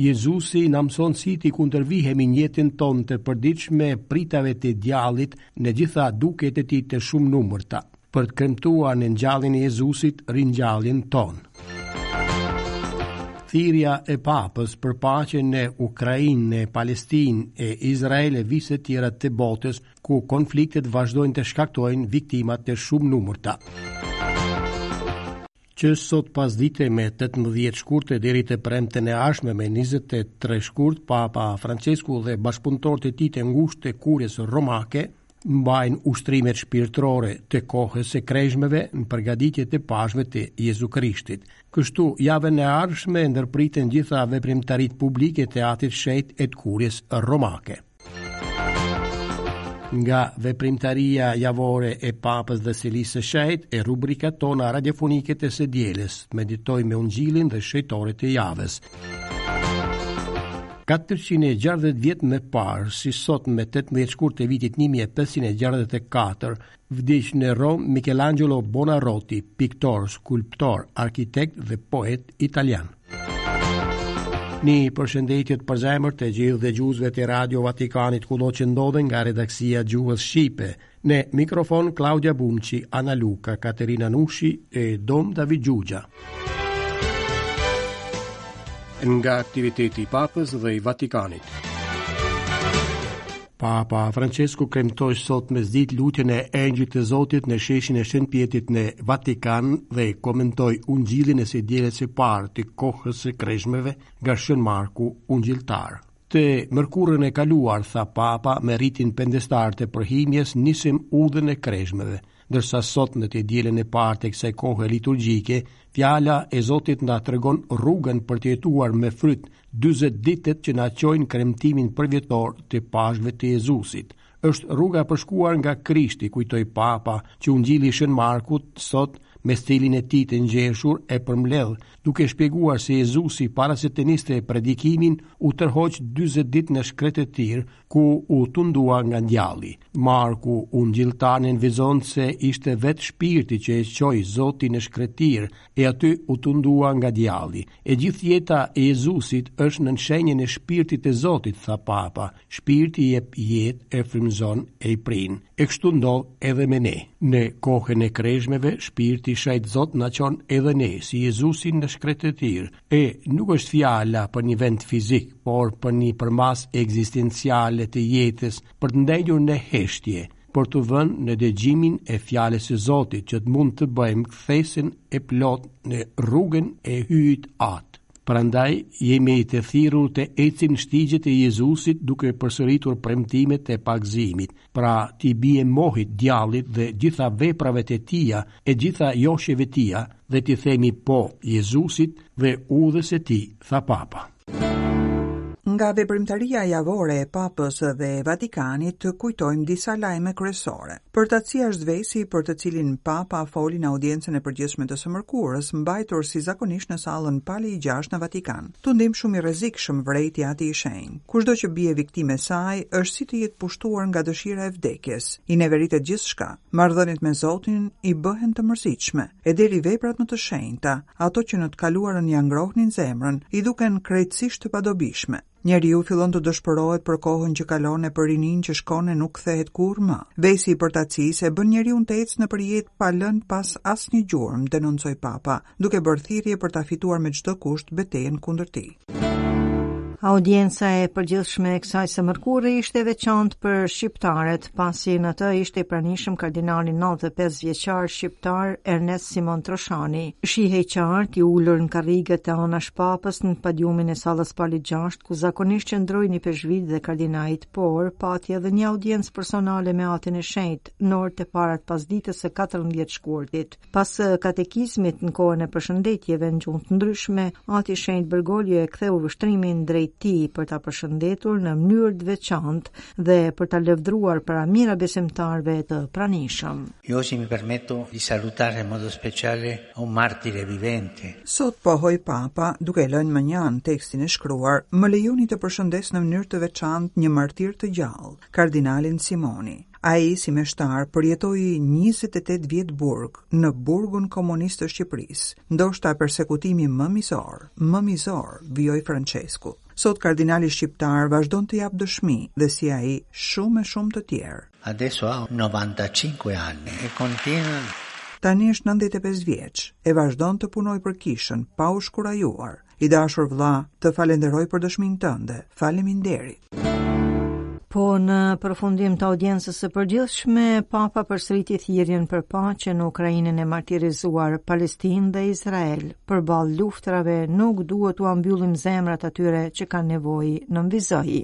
Jezusi na mëson si t'i kundërvihemi në jetën tonë të përditshme pritave të Djallit në gjitha dukjet e tij të shumënumërta, për të kremtuar me ngjalljen e Jezusit ringjalljen tonë. Thirrja e Papës për paqe në Ukrainë, në Palestinë e Izrael e vise tjera të botës, ku konfliktet vazhdojnë të shkaktojnë viktima të shumënumërta. Që sot pasdite më tetëmbëdhjetë shkurt e deri të premten e ardhshme më njëzet e tre shkurt, Papa Françesku dhe bashkëpunëtorët e tij të ngushtë të Kuries Romake mbajnë ushtrimet shpirtërore të kohës së Kreshmeve në përgatitje të Pashkëve të Jezu Krishtit. Kështu, javën e ardhshme ndërpriten gjitha veprimtaritë publike të Atit të Shenjtë e të Kuries Romake. Nga veprimtaria javore e Papës dhe Selisë së Shenjtë e rubrikat tona radiofonike të së dielës, meditojmë me Ungjillin dhe shenjtorët e javës. 460 vjet më parë, si sot më 18 shkurt të vitit 1564, Vdiq në Romë Michelangelo Buonarroti, piktor, skulptor, arkitekt dhe poet italian. Një përshëndetje të përzemërt të gjithë dëgjuesve të Radio Vatikanit kudo që ndodhen nga redaksia e Gjuhës Shqipe. Në mikrofon Klaudia Bumçi, Ana Luka, Katerina Nushi e Dom David Xhuxha. Nga aktiviteti i Papës dhe i Vatikanit. Papa Françesku kremtoi sot në mesditë lutjen e Engjëllit të Zotit në sheshin e Shën Pjetrit në Vatikan dhe komentoi Ungjillin e së dielës së parë të kohës së Kreshmeve nga Shën Marku Ungjilltar. Të mërkurën e kaluar, tha Papa, me ritin pendestar të përhimjes nisëm udhën e Kreshmeve. Ndërsa sot në të dielën e parë të kësaj kohe liturgjike, fjala e Zotit na tregon rrugën për të jetuar me fryt 40 ditët që na çojnë në kremtimin përvjetor të Pashkëve të Jezusit. Është rruga e përshkuar nga Krishti, kujtoi Papa, që Ungjilli i Shën Markut sot me stilin e tij të ngjeshur e përmbledh, duke shpjeguar se Jezusi para se të niste predikimin u tërhoq 40 ditë në shkretëtirë ku u tundua nga djalli. Marku Ungjilltar nënvizon se ishte vetë Shpirti që e çoi Zotin në shkretirë, e aty u tundua nga djalli. E gjithë jeta e Jezusit është nën shenjën e Shpirtit të Zotit, tha Papa. Shpirti i jep jetë, e frymëzon e i prin. E kështu ndodh edhe me ne. Në kohën e Kreshmeve, Shpirti Shenjt Zot na çon edhe ne, si Jezusin në shkretëtirë, E, nuk është fjala për një vend fizik, por për një përmasë ekzistenciale të jetës për të ndenjur në heshtje, për t'u vënë në dëgjimin e fjalës së Zotit që të mund të bëjmë kthesën e plotë në rrugën e Hyjit Atë. Prandaj jemi të thirrur të ecim shtigjet e Jezusit duke përsëritur premtimet e pagëzimit, pra t'i biem mohit djallit dhe gjitha veprave të tija e gjitha joshjeve të tija dhe t'i themi po Jezusit dhe udhës së tij, tha Papa. Nga veprimtaria javore e Papës dhe e Vatikanit të kujtojmë disa lajme kryesore. Përtacia është vesi për të cilin Papa foli në audiencën e përgjithshme të së mërkurës, mbajtur si zakonisht në sallën Pali i gjashtë në Vatikan. Tundim shumë i rrezikshëm vërejti Ati i Shenjtë. Kushdo që bie viktimë e saj, është si të jetë pushtuar nga dëshira e vdekjes. I neveritet gjithçka. Marrëdhëniet me Zotin i bëhen të mërzitshme. E deri veprat më të shenjta, ato që në të kaluarën ia ngrohnin zemrën, i duken krejtësisht të padobishme. Njeriu fillon të dëshpërohet për kohën që kalon e për rininë që shkon e nuk kthehet kurrë më. Vesi i përtacisë e bën njeriun të ecë nëpër jetë pa lënë pas asnjë gjurmë, denoncoi Papa. duke bërë thirrje për ta fituar me çdo kusht betejën kundër tij. Audienca e përgjithshme e kësaj së mërkurë ishte e veçantë për shqiptarët, pasi në të ishte i pranishëm kardinali 95 vjeçar shqiptar Ernest Simoni Troshani. Shihej qartë i ulur në karriget anash papës në podiumin e sallës Pali 6, ku zakonisht qëndrojnë ipeshkvijtë dhe kardinajtë, por pati edhe një audiencë personale me Atin e Shenjtë, në orët e para të pasdites së 14 shkurtit. Pas katekizmit në kohën e përshëndetjeve në gjuhë të ndryshme, Ati i Shenjtë Bergoglio e ktheu vështrimin drejt tij për ta përshëndetur në mënyrë të veçantë dhe për ta lëvdruar para mijëra besimtarëve të pranishëm. Io oggi mi permetto di salutare in modo speciale un martire vivente. Sot pohoi Papa, duke lënë mënjanë tekstin e shkruar, më lejoni të përshëndes në mënyrë të veçantë një martir të gjallë, kardinalin Simoni. Ai, si meshtar, përjetoi 28 vjet burg në burgun komunist të Shqipërisë, ndoshta persekutimi më mizor, më mizor, vijoi Françesku. Sot kardinali shqiptar vazhdon të japë dëshmi dhe si ai shumë e shumë të tjerë. Adesso ha 95 anni e continua Tani është nëntëdhjetë e pesë vjeç, e vazhdon të punojë për Kishën, pa u shkurajuar. I dashur vëlla, të falënderoj për dëshminë tënde. Faleminderit. Po në përfundim të audiencës së përgjithshme, Papa përsëriti thirrjen për paqe në Ukrainën e martirizuar, Palestinë dhe Izrael. Përballë luftërave nuk duhet t'ua mbyllim zemrat atyre që kanë nevojë, nënvizoi.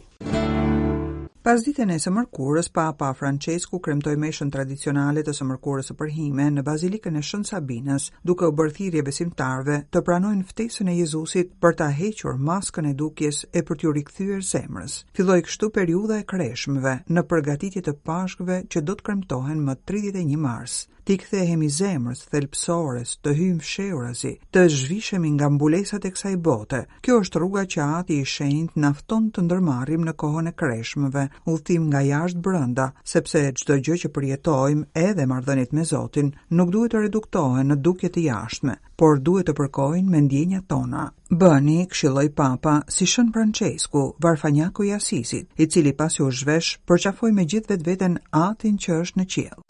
Pasditen e së mërkurës, Papa Françesku kremtoi meshën tradicionale të së mërkurës së përhime në Bazilikën e Shën Sabinës, duke u bërë thirrje besimtarëve të pranojnë ftesën e Jezusit për ta hequr maskën e dukjes e për t'ju rikthyer zemrës. Filloi kështu periudha e kreshmëve në përgatitje të Pashkëve që do të kremtohen më tridhjetë e një mars. t'i kthehemi zemrës, thelbësorës, të hyjmë fshehurazi, të zhvishemi nga mbulesat e kësaj bote. Kjo është rruga që Ati i Shenjtë na fton të ndërmarrim në kohën e kreshmëve, udhëtim nga jashtë brenda, sepse çdo gjë që përjetojmë, edhe marrëdhëniet me Zotin, nuk duhet të reduktohen në dukje të jashtme, por duhet të përkojnë me ndjenjat tona. Bëni, këshilloi Papa, si Shën Françesku, varfanjaku i Asisit, i cili pasi u zhvesh, përqafoi me gjithë vetveten Atin që është në qiell.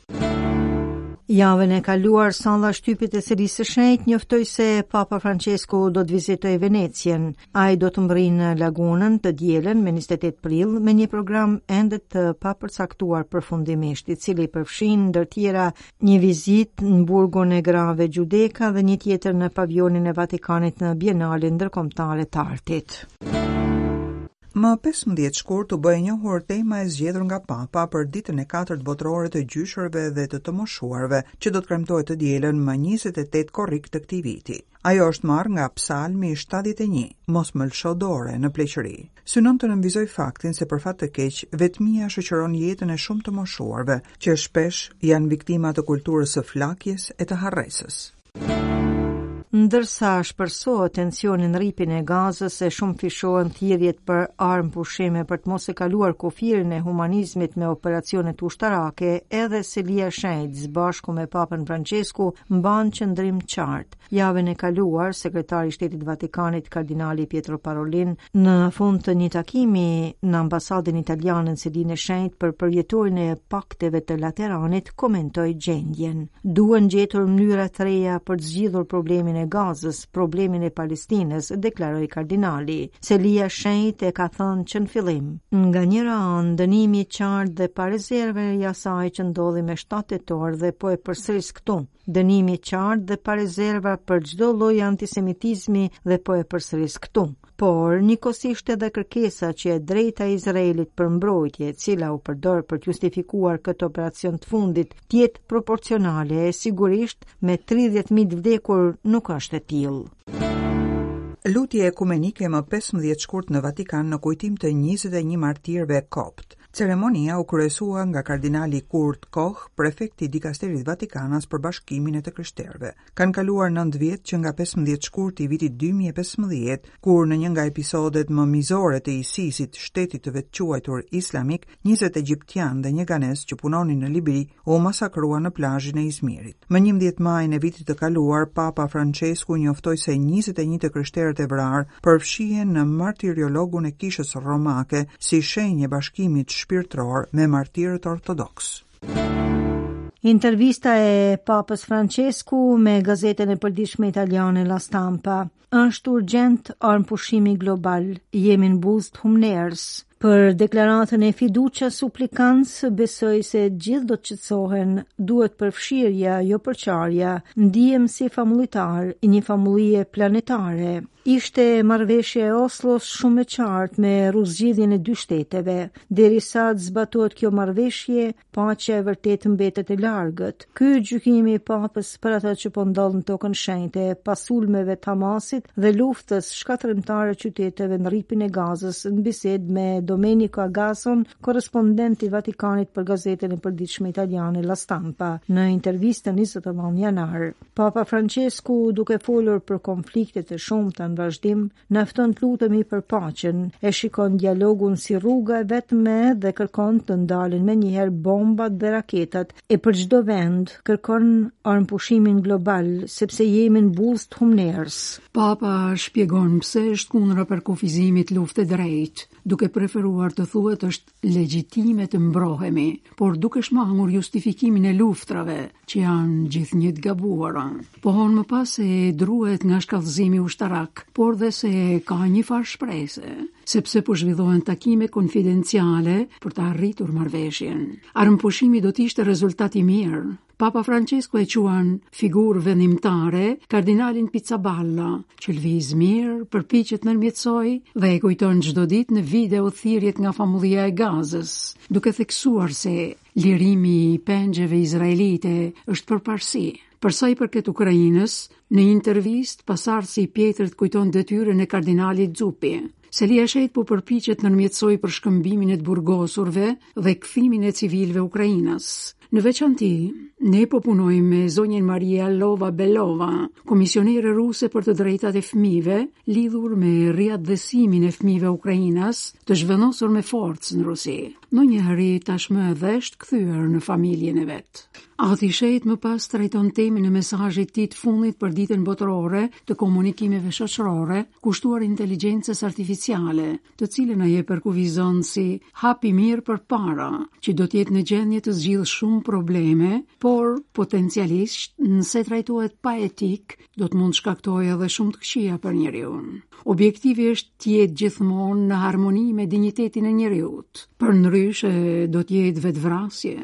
Javën e kaluar, salla e shtypit e Selisë së Shenjtë njoftoi se Papa Françesku do të vizitojë Venecien. Ai do të mbërrijë në lagunën të dielën me 28 prill me një program ende të papërcaktuar përfundimisht, i cili përfshin ndër tjera një vizitë në burgun e grave Xhudeka dhe një tjetër në pavionin e Vatikanit në Bienalen Ndërkombëtare të Artit. Më 15 shkurt u bë e njohur tema e zgjedhur nga Papa për ditën e katërt botërore të gjyshërve dhe të të moshuarve, që do të kremtohet të dielën më 28 korrik të këtij viti. Ajo është marrë nga Psalmi shtatëdhjetë e një, Mos më lësho dore në pleqëri. Synon të nënvizojë faktin se për fat të keq, vetmia shoqëron jetën e shumë të moshuarve, që shpesh janë viktima të kulturës së flakjes e të harresës. Ndërsa ashpërsohet tensioni në Rripin e Gazës e shumëfishohen thirrjet për armëpushime për të mos e kaluar kufirin e humanizmit me operacionet ushtarake, edhe Selia e Shenjtë së bashku me Papën Françesku mban qëndrim të qartë. Javën e kaluar, sekretari i Shtetit të Vatikanit, kardinali Pietro Parolin, në fund të një takimi në ambasadën italiane në Selinë e Shenjtë për përvjetorin e pakteve të Lateranit, komentoi gjendjen. Duhen gjetur mënyra të reja për të zgjidhur problemin e Gazës, problemin e Palestinës, deklaroi kardinali. Selia e Shenjtë e ka thënë që në fillim, nga njëra anë dënimi i qartë dhe pa rezerva i asaj që ndodhi me 7 tetor dhe po e përsëris këtu, dënimi i qartë dhe pa rezerva për çdo lloj antisemitizmi dhe po e përsëris këtu. por njëkohësisht edhe kërkesa që e drejta e Izraelit për mbrojtje, e cila u përdor për të justifikuar këtë operacion të fundit, të jetë proporcionale e sigurisht me 30.000 të vdekur nuk është e tillë. Lutje ekumenike më 15 shkurt në Vatikan në kujtim të 21 martirëve koptë. Ceremonia u kryesua nga kardinali Kurt Koch, prefekt i dikasterit vatikanas për bashkimin e të krishterëve. Kanë kaluar nëntë vjet që nga pesëmbëdhjetë shkurti i vitit dy mijë e pesëmbëdhjetë, kur në një nga episodet më mizore të ISIS-it, shtetit të vetëquajtur islamik, njëzet egjiptianë dhe një ganez që punonin në Libi u masakruan në plazhin e Izmirit. Më njëmbëdhjetë majin e vitit të kaluar, Papa Francesku njoftoi se njëzet e një të krishterët e vrarë përfshihen në martiriologun e Kishës Romake si shenjë e bashkimit shpirtëror me martirët ortodoksë. Intervista e Papës Francesku me gazetën e përditshme italiane La Stampa. Është urgjent armëpushimi global. Jemi në buzë të humnerës. Për deklaratën e Fiducia Supplicans besoj se gjithë do të qetësohen. Duhet përfshirja, jo përçarja. Ndihem si famullitar i një famullie planetare. Ishte marrëveshja e Oslos shumë e qartë me rrugëzgjidhjen e dy shteteve. Derisa të zbatohet kjo marrëveshje, paqja e vërtetë mbetet e largët. Ky gjykimi i Papës për atë që po ndodh në Tokën Shenjte, pas sulmeve të Hamasit dhe luftës shkatërrimtare qyteteve në Rripin e Gazës, në bisedë me Domenico Agasson, korrespondent i Vatikanit për gazetën e përditshme italiane La Stampa, në intervistën njëzet e nëntë janar. Papa Francesku, duke folur për konfliktet e shumta në vazhdim, na fton të lutemi për paqen, e shikon dialogun si rruga e vetme dhe kërkon të ndalen menjëherë bombat dhe raketat, e për çdo vend kërkon armëpushimin global, sepse jemi në buzë të humnerës. Papa shpjegon pse është kundra përkufizimit luftë e drejtë, duke preferuar të thuhet është legjitime të mbrohemi, por duke shmangur justifikimin e luftrave që janë gjithnjë të gabuara. Pohon më pas se i druhet nga shkallëzimi ushtarak, por dhe se ka një farë shprese, sepse po zhvillohen takime konfidenciale për të arritur marrëveshjen. Armëpushimi do të ishte rezultat i mirë, Papa Francesku e quan figurë vendimtare kardinalin Pizzaballa, që lëviz mirë, përpiqet nërmjetësojë dhe e kujton çdo ditë në video thirrjet nga famullia e Gazës, duke theksuar se lirimi i pengjeve izraelite është përparësi. Përsa i përket Ukrainës, në intervistë pasardhësi i Pjetrit kujton detyrën e kardinalit Zuppi. Selia Shejt po përpiqet të nërmjetësojë për shkëmbimin e të burgosurve dhe kthimin e civilëve ukrainas. Në veçanti, ne po punojmë me zonjën Maria Lvova Belova, komisionere ruse për të drejtat e fëmijëve, lidhur me riatdhesimin e fëmijëve ukrainas të zhvendosur me forcë në Rusi. Ndonjëri tashmë edhe është kthyer në familjen e vet. Ati i Shenjtë më pas trajton temën e mesazhit të tij të fundit për Ditën Botërore të Komunikimeve Shoqërore, kushtuar inteligjencës artificiale, të cilën ai e përkufizon si hap i mirë përpara, që do të jetë në gjendje të zgjidhë shumë probleme, por potencialisht nëse trajtohet pa etikë, do të mund të shkaktojë edhe shumë të këqija për njeriun. Objektivi është të jetë gjithmonë në harmoni me dinjitetin e njeriut. Përndryshe do të jetë vetëvrasje.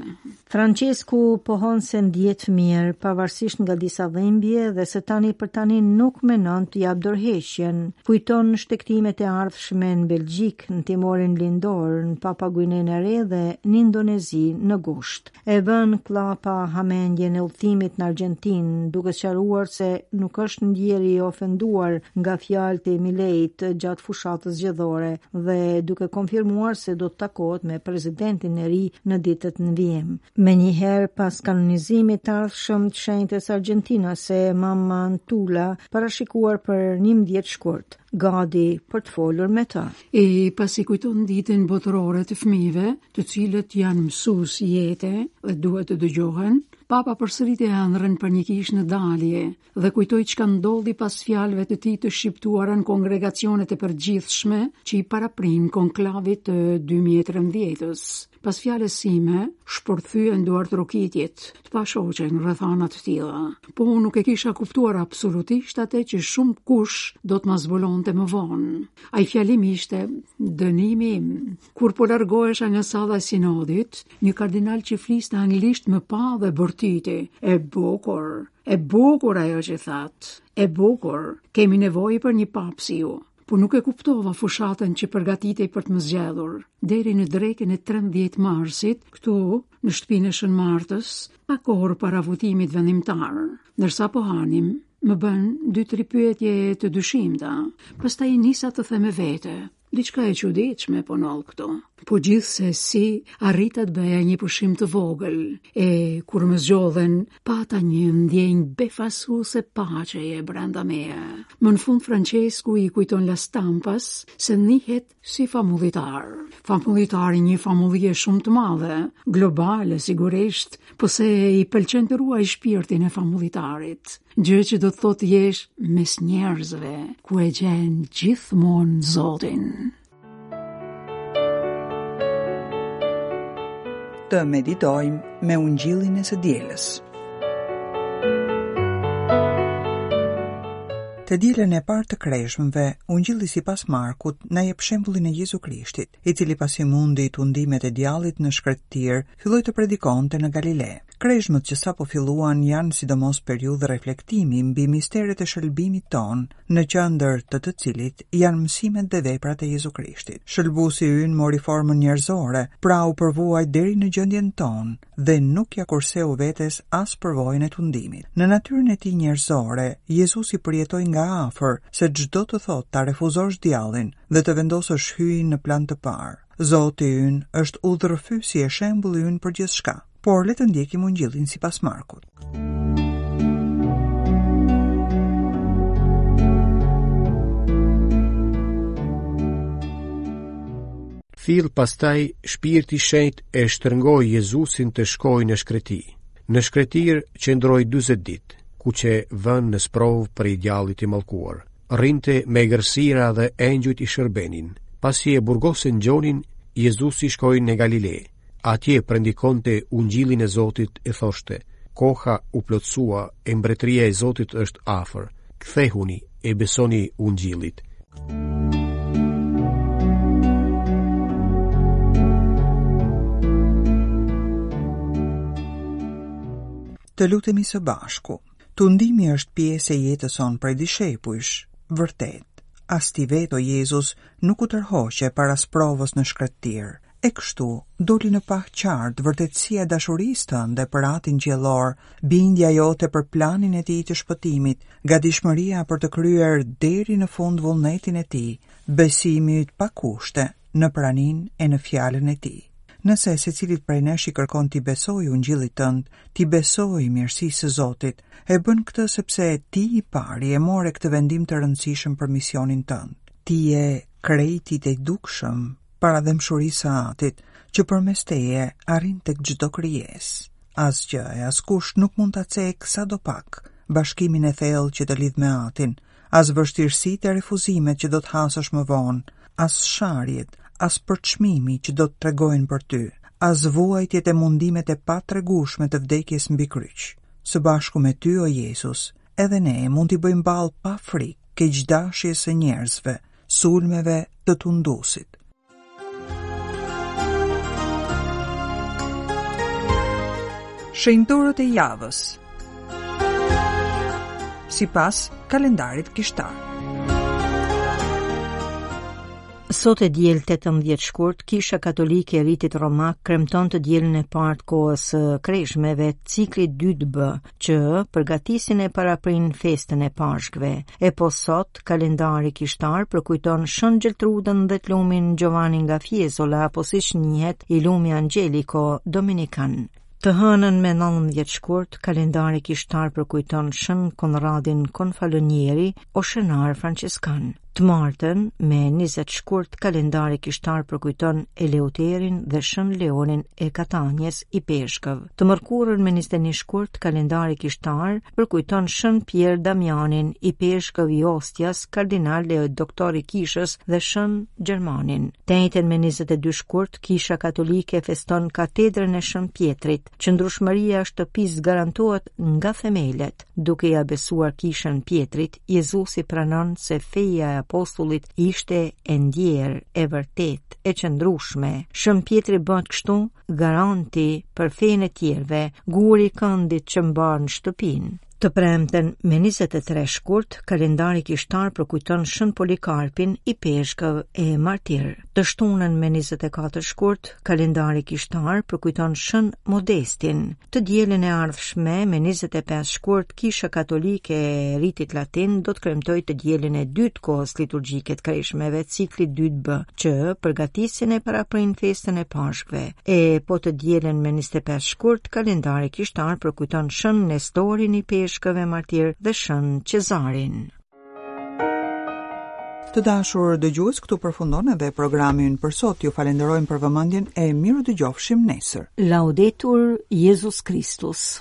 Françesku pohon se ndihet mirë pavarësisht nga disa dhimbje dhe se tani për tani nuk mendon të japë dorëheqjen. Kujton shtegtimet e ardhshme në Belgjikë, në Timorin Lindor, në Papua Guinenë e Re dhe në Indonezi në gusht. E vë në kllapa hamendjen e udhëtimit në Argjentinë, duke sqaruar se nuk është ndier i ofenduar nga fjalët e Mileit gjatë fushatës zgjedhore dhe duke konfirmuar se do të takohet me presidentin e ri në ditët në vijim. Menjëherë pas kanonizimit të ardhshëm të shenjtes argjentinase, Mama Antula, parashikuar për 11 shkurt, gadi për të folur me të. E pasi kujton ditën botërore të fëmijëve, të cilët janë mësues jete dhe duhet të dëgjohen, Papa përsërit ëndrrën për një kishë në dalje dhe kujton çka ndodhi pas fjalëve të tij të shqiptuara në kongregacionet e përgjithshme që i paraprinë konklavit të 2013-s. Pas fjalës sime, shpërthyen duartrokitjet, të pashoqe në rrethana të tilla. Po unë nuk e kisha kuptuar absolutisht atë që shumëkush do të ma zbulonte më vonë. Ai fjalim ishte dënimi im. Kur po largohesha nga salla e sinodit, një kardinal që fliste anglisht më pa dhe bërtiti, e bukur, e bukur ajo që thatë, e bukur, kemi nevojë për një papë si ju. Po nuk e kuptova fushatën që përgatitej për të më zgjedhur. Deri në drekën e 13 marsit, këtu, në shtëpinë e Shën Martës, pak orë para votimit vendimtar, ndërsa po hanim, më bënë dy tri pyetje të dyshimta. Pastaj nisa të them me vete, Diçka e çuditshme po ndodh këtu. Po gjithsesi arrita të bëja një pushim të vogël e kur më zgjodhën pata një ndjenjë befasuese paqeje brenda meje. Më në fund Françesku i tregon La Stampas se ndihet si famullitar. Famullitar i një famullie shumë të madhe, globale sigurisht, po se i pëlqen të ruajë shpirtin e famullitarit. gjë që do të thotë të jesh mes njerëzve, ku e gjen gjithmonë Zotin. Të meditojmë me ungjillin e së dielës. Të dielën e parë të kreshmëve, ungjilli sipas Markut na jep shembullin e Jezu Krishtit. i cili pasi mundi tundimet e djallit në shkretëtirë, filloi të predikonte në Galile. Kreshmët që sapo filluan janë sidomos periudhë reflektimi mbi misteret e shëlbimit tonë, në qendër të të cilit janë mësimet dhe veprat e Jezu Krishtit. Shëlbusi ynë mori formën njerëzore, pra u përvuaj deri në gjendjen tonë, dhe nuk ia kurseu vetes as përvojën e tundimit. Në natyrën e tij njerëzore, Jezusi përjetoi nga afër se ç'do të thotë ta refuzosh djallin dhe të vendosësh hyjin në plan të parë. Zoti ynë është udhërrëfyesi e shembulli ynë për gjithçka. Por le të ndjekim ungjillin sipas Markut. Fill pastaj shpirti i shenjtë e shtrëngoi Jezusin të shkojë në shkreti. Në shkretëtirë qëndroi 40 ditë, ku qe vënë në sprovë prej djallit të mallkuar. Rrinte me egërsira dhe engjujt i shërbenin. Pasi e burgosën Gjonin, Jezusi shkoi në Galile. Atje predikonte ungjillin e Zotit e thoshte, koha u plotësua e mbretëria e Zotit është afër. Kthehuni e besoni ungjillit. Të lutemi së bashku. Tundimi është pjesë e jetës sonë prej dishepujsh, vërtet. As ti vetë o Jezus nuk u tërhoqe para sprovës në shkretëtirë, E kështu, doli në pah qartë vërtetësia e dashurisë tënde për Atin Qiellor, bindja jote për planin e Tij të shpëtimit, gatishmëria për të kryer deri në fund vullnetin e Tij, besimi yt pa kushte në praninë e në Fjalën e Tij. Nëse secilit prej nesh i kërkon t'i besojë Ungjillit tënd, t'i besojë mirësisë së Zotit, e bën këtë sepse ti i pari e more këtë vendim të rëndësishëm për misionin tënd. Ti je krejt i tejdukshëm para dhembshurisë së Atit, që përmes teje arrin tek çdo krijesë. Asgjë e askush nuk mund ta cekë sadopak bashkimin e thellë që të lidh me Atin, as vështirësitë e refuzimet që do të hasësh më vonë, as sharjet, as përçmimi që do të tregojnë për ty, as vuajtjet e mundimet e patregueshme të vdekjes mbi kryq. Së bashku me ty, o Jezus, edhe ne mund t'i bëjmë ballë pa frikë, keqdashjes së njerëzve, sulmeve të tunduesit. Shenjtorët e javës sipas kalendarit kishtar Sot e diel 18 shkurt, Kisha Katolike e Ritit Romak kremton të dielën e parë të kohës së kreshmeve, ciklit B, që përgatisin e paraprijnë festën e Pashkëve, e po sot kalendari kishtar përkujton Shën Gjeltrudën dhe të lumin Xhovani nga Fjezola, apo siç njihet i lumi Anxheliko Dominikan. Të hënën me 19 shkurt, kalendari kishtar përkujton Shën Konradin Konfalonieri, oshënar françeskan. Të martën, me 20 shkurt, kalendari kishtar përkujton Eleuterin dhe Shën Leonin e Katanias ipeshkëv. Të mërkurën me 21 shkurt, kalendari kishtar përkujton Shën Pjer Damianin ipeshkëv i Ostias, kardinal e doktor i kishës dhe Shën Xhermanin. Të enjten me 22 shkurt, kisha katolike feston katedrën e Shën Pjetrit. Qëndrueshmëria e shtëpisë garantohet nga themelet, duke ia besuar kishën Pjetrit, Jezusi pranon se feja e apostullit ishte e ndier, e vërtetë, e qëndrueshme. Shën Pjetri bëhet kështu garanti për fenë e tjerëve, guri i këndit që mban shtëpinë. Të premten me 23 shkurt, kalendari kishtar përkujton Shën Polikarpin ipeshkëv e martir. Të shtunën me 24 shkurt, kalendari kishtar përkujton Shën Modestin. Të dielën e ardhshme me 25 shkurt, Kisha Katolike e Ritit Latin do të kremtojë të dielën e dytë kohës liturgjike të kreshmeve ciklit dytë B, që përgatisin e paraprijnë festën e Pashkëve. E po të dielën me 25 shkurt, kalendari kishtar përkujton Shën Nestorin ipeshkëv e martir dhe Shën Çezarin. Të dashur dëgjues, këtu përfundon edhe programi ynë për sot. Ju falënderojmë për vëmendjen e mirudëgjofshim nesër. Laudetur Jezus Kristus.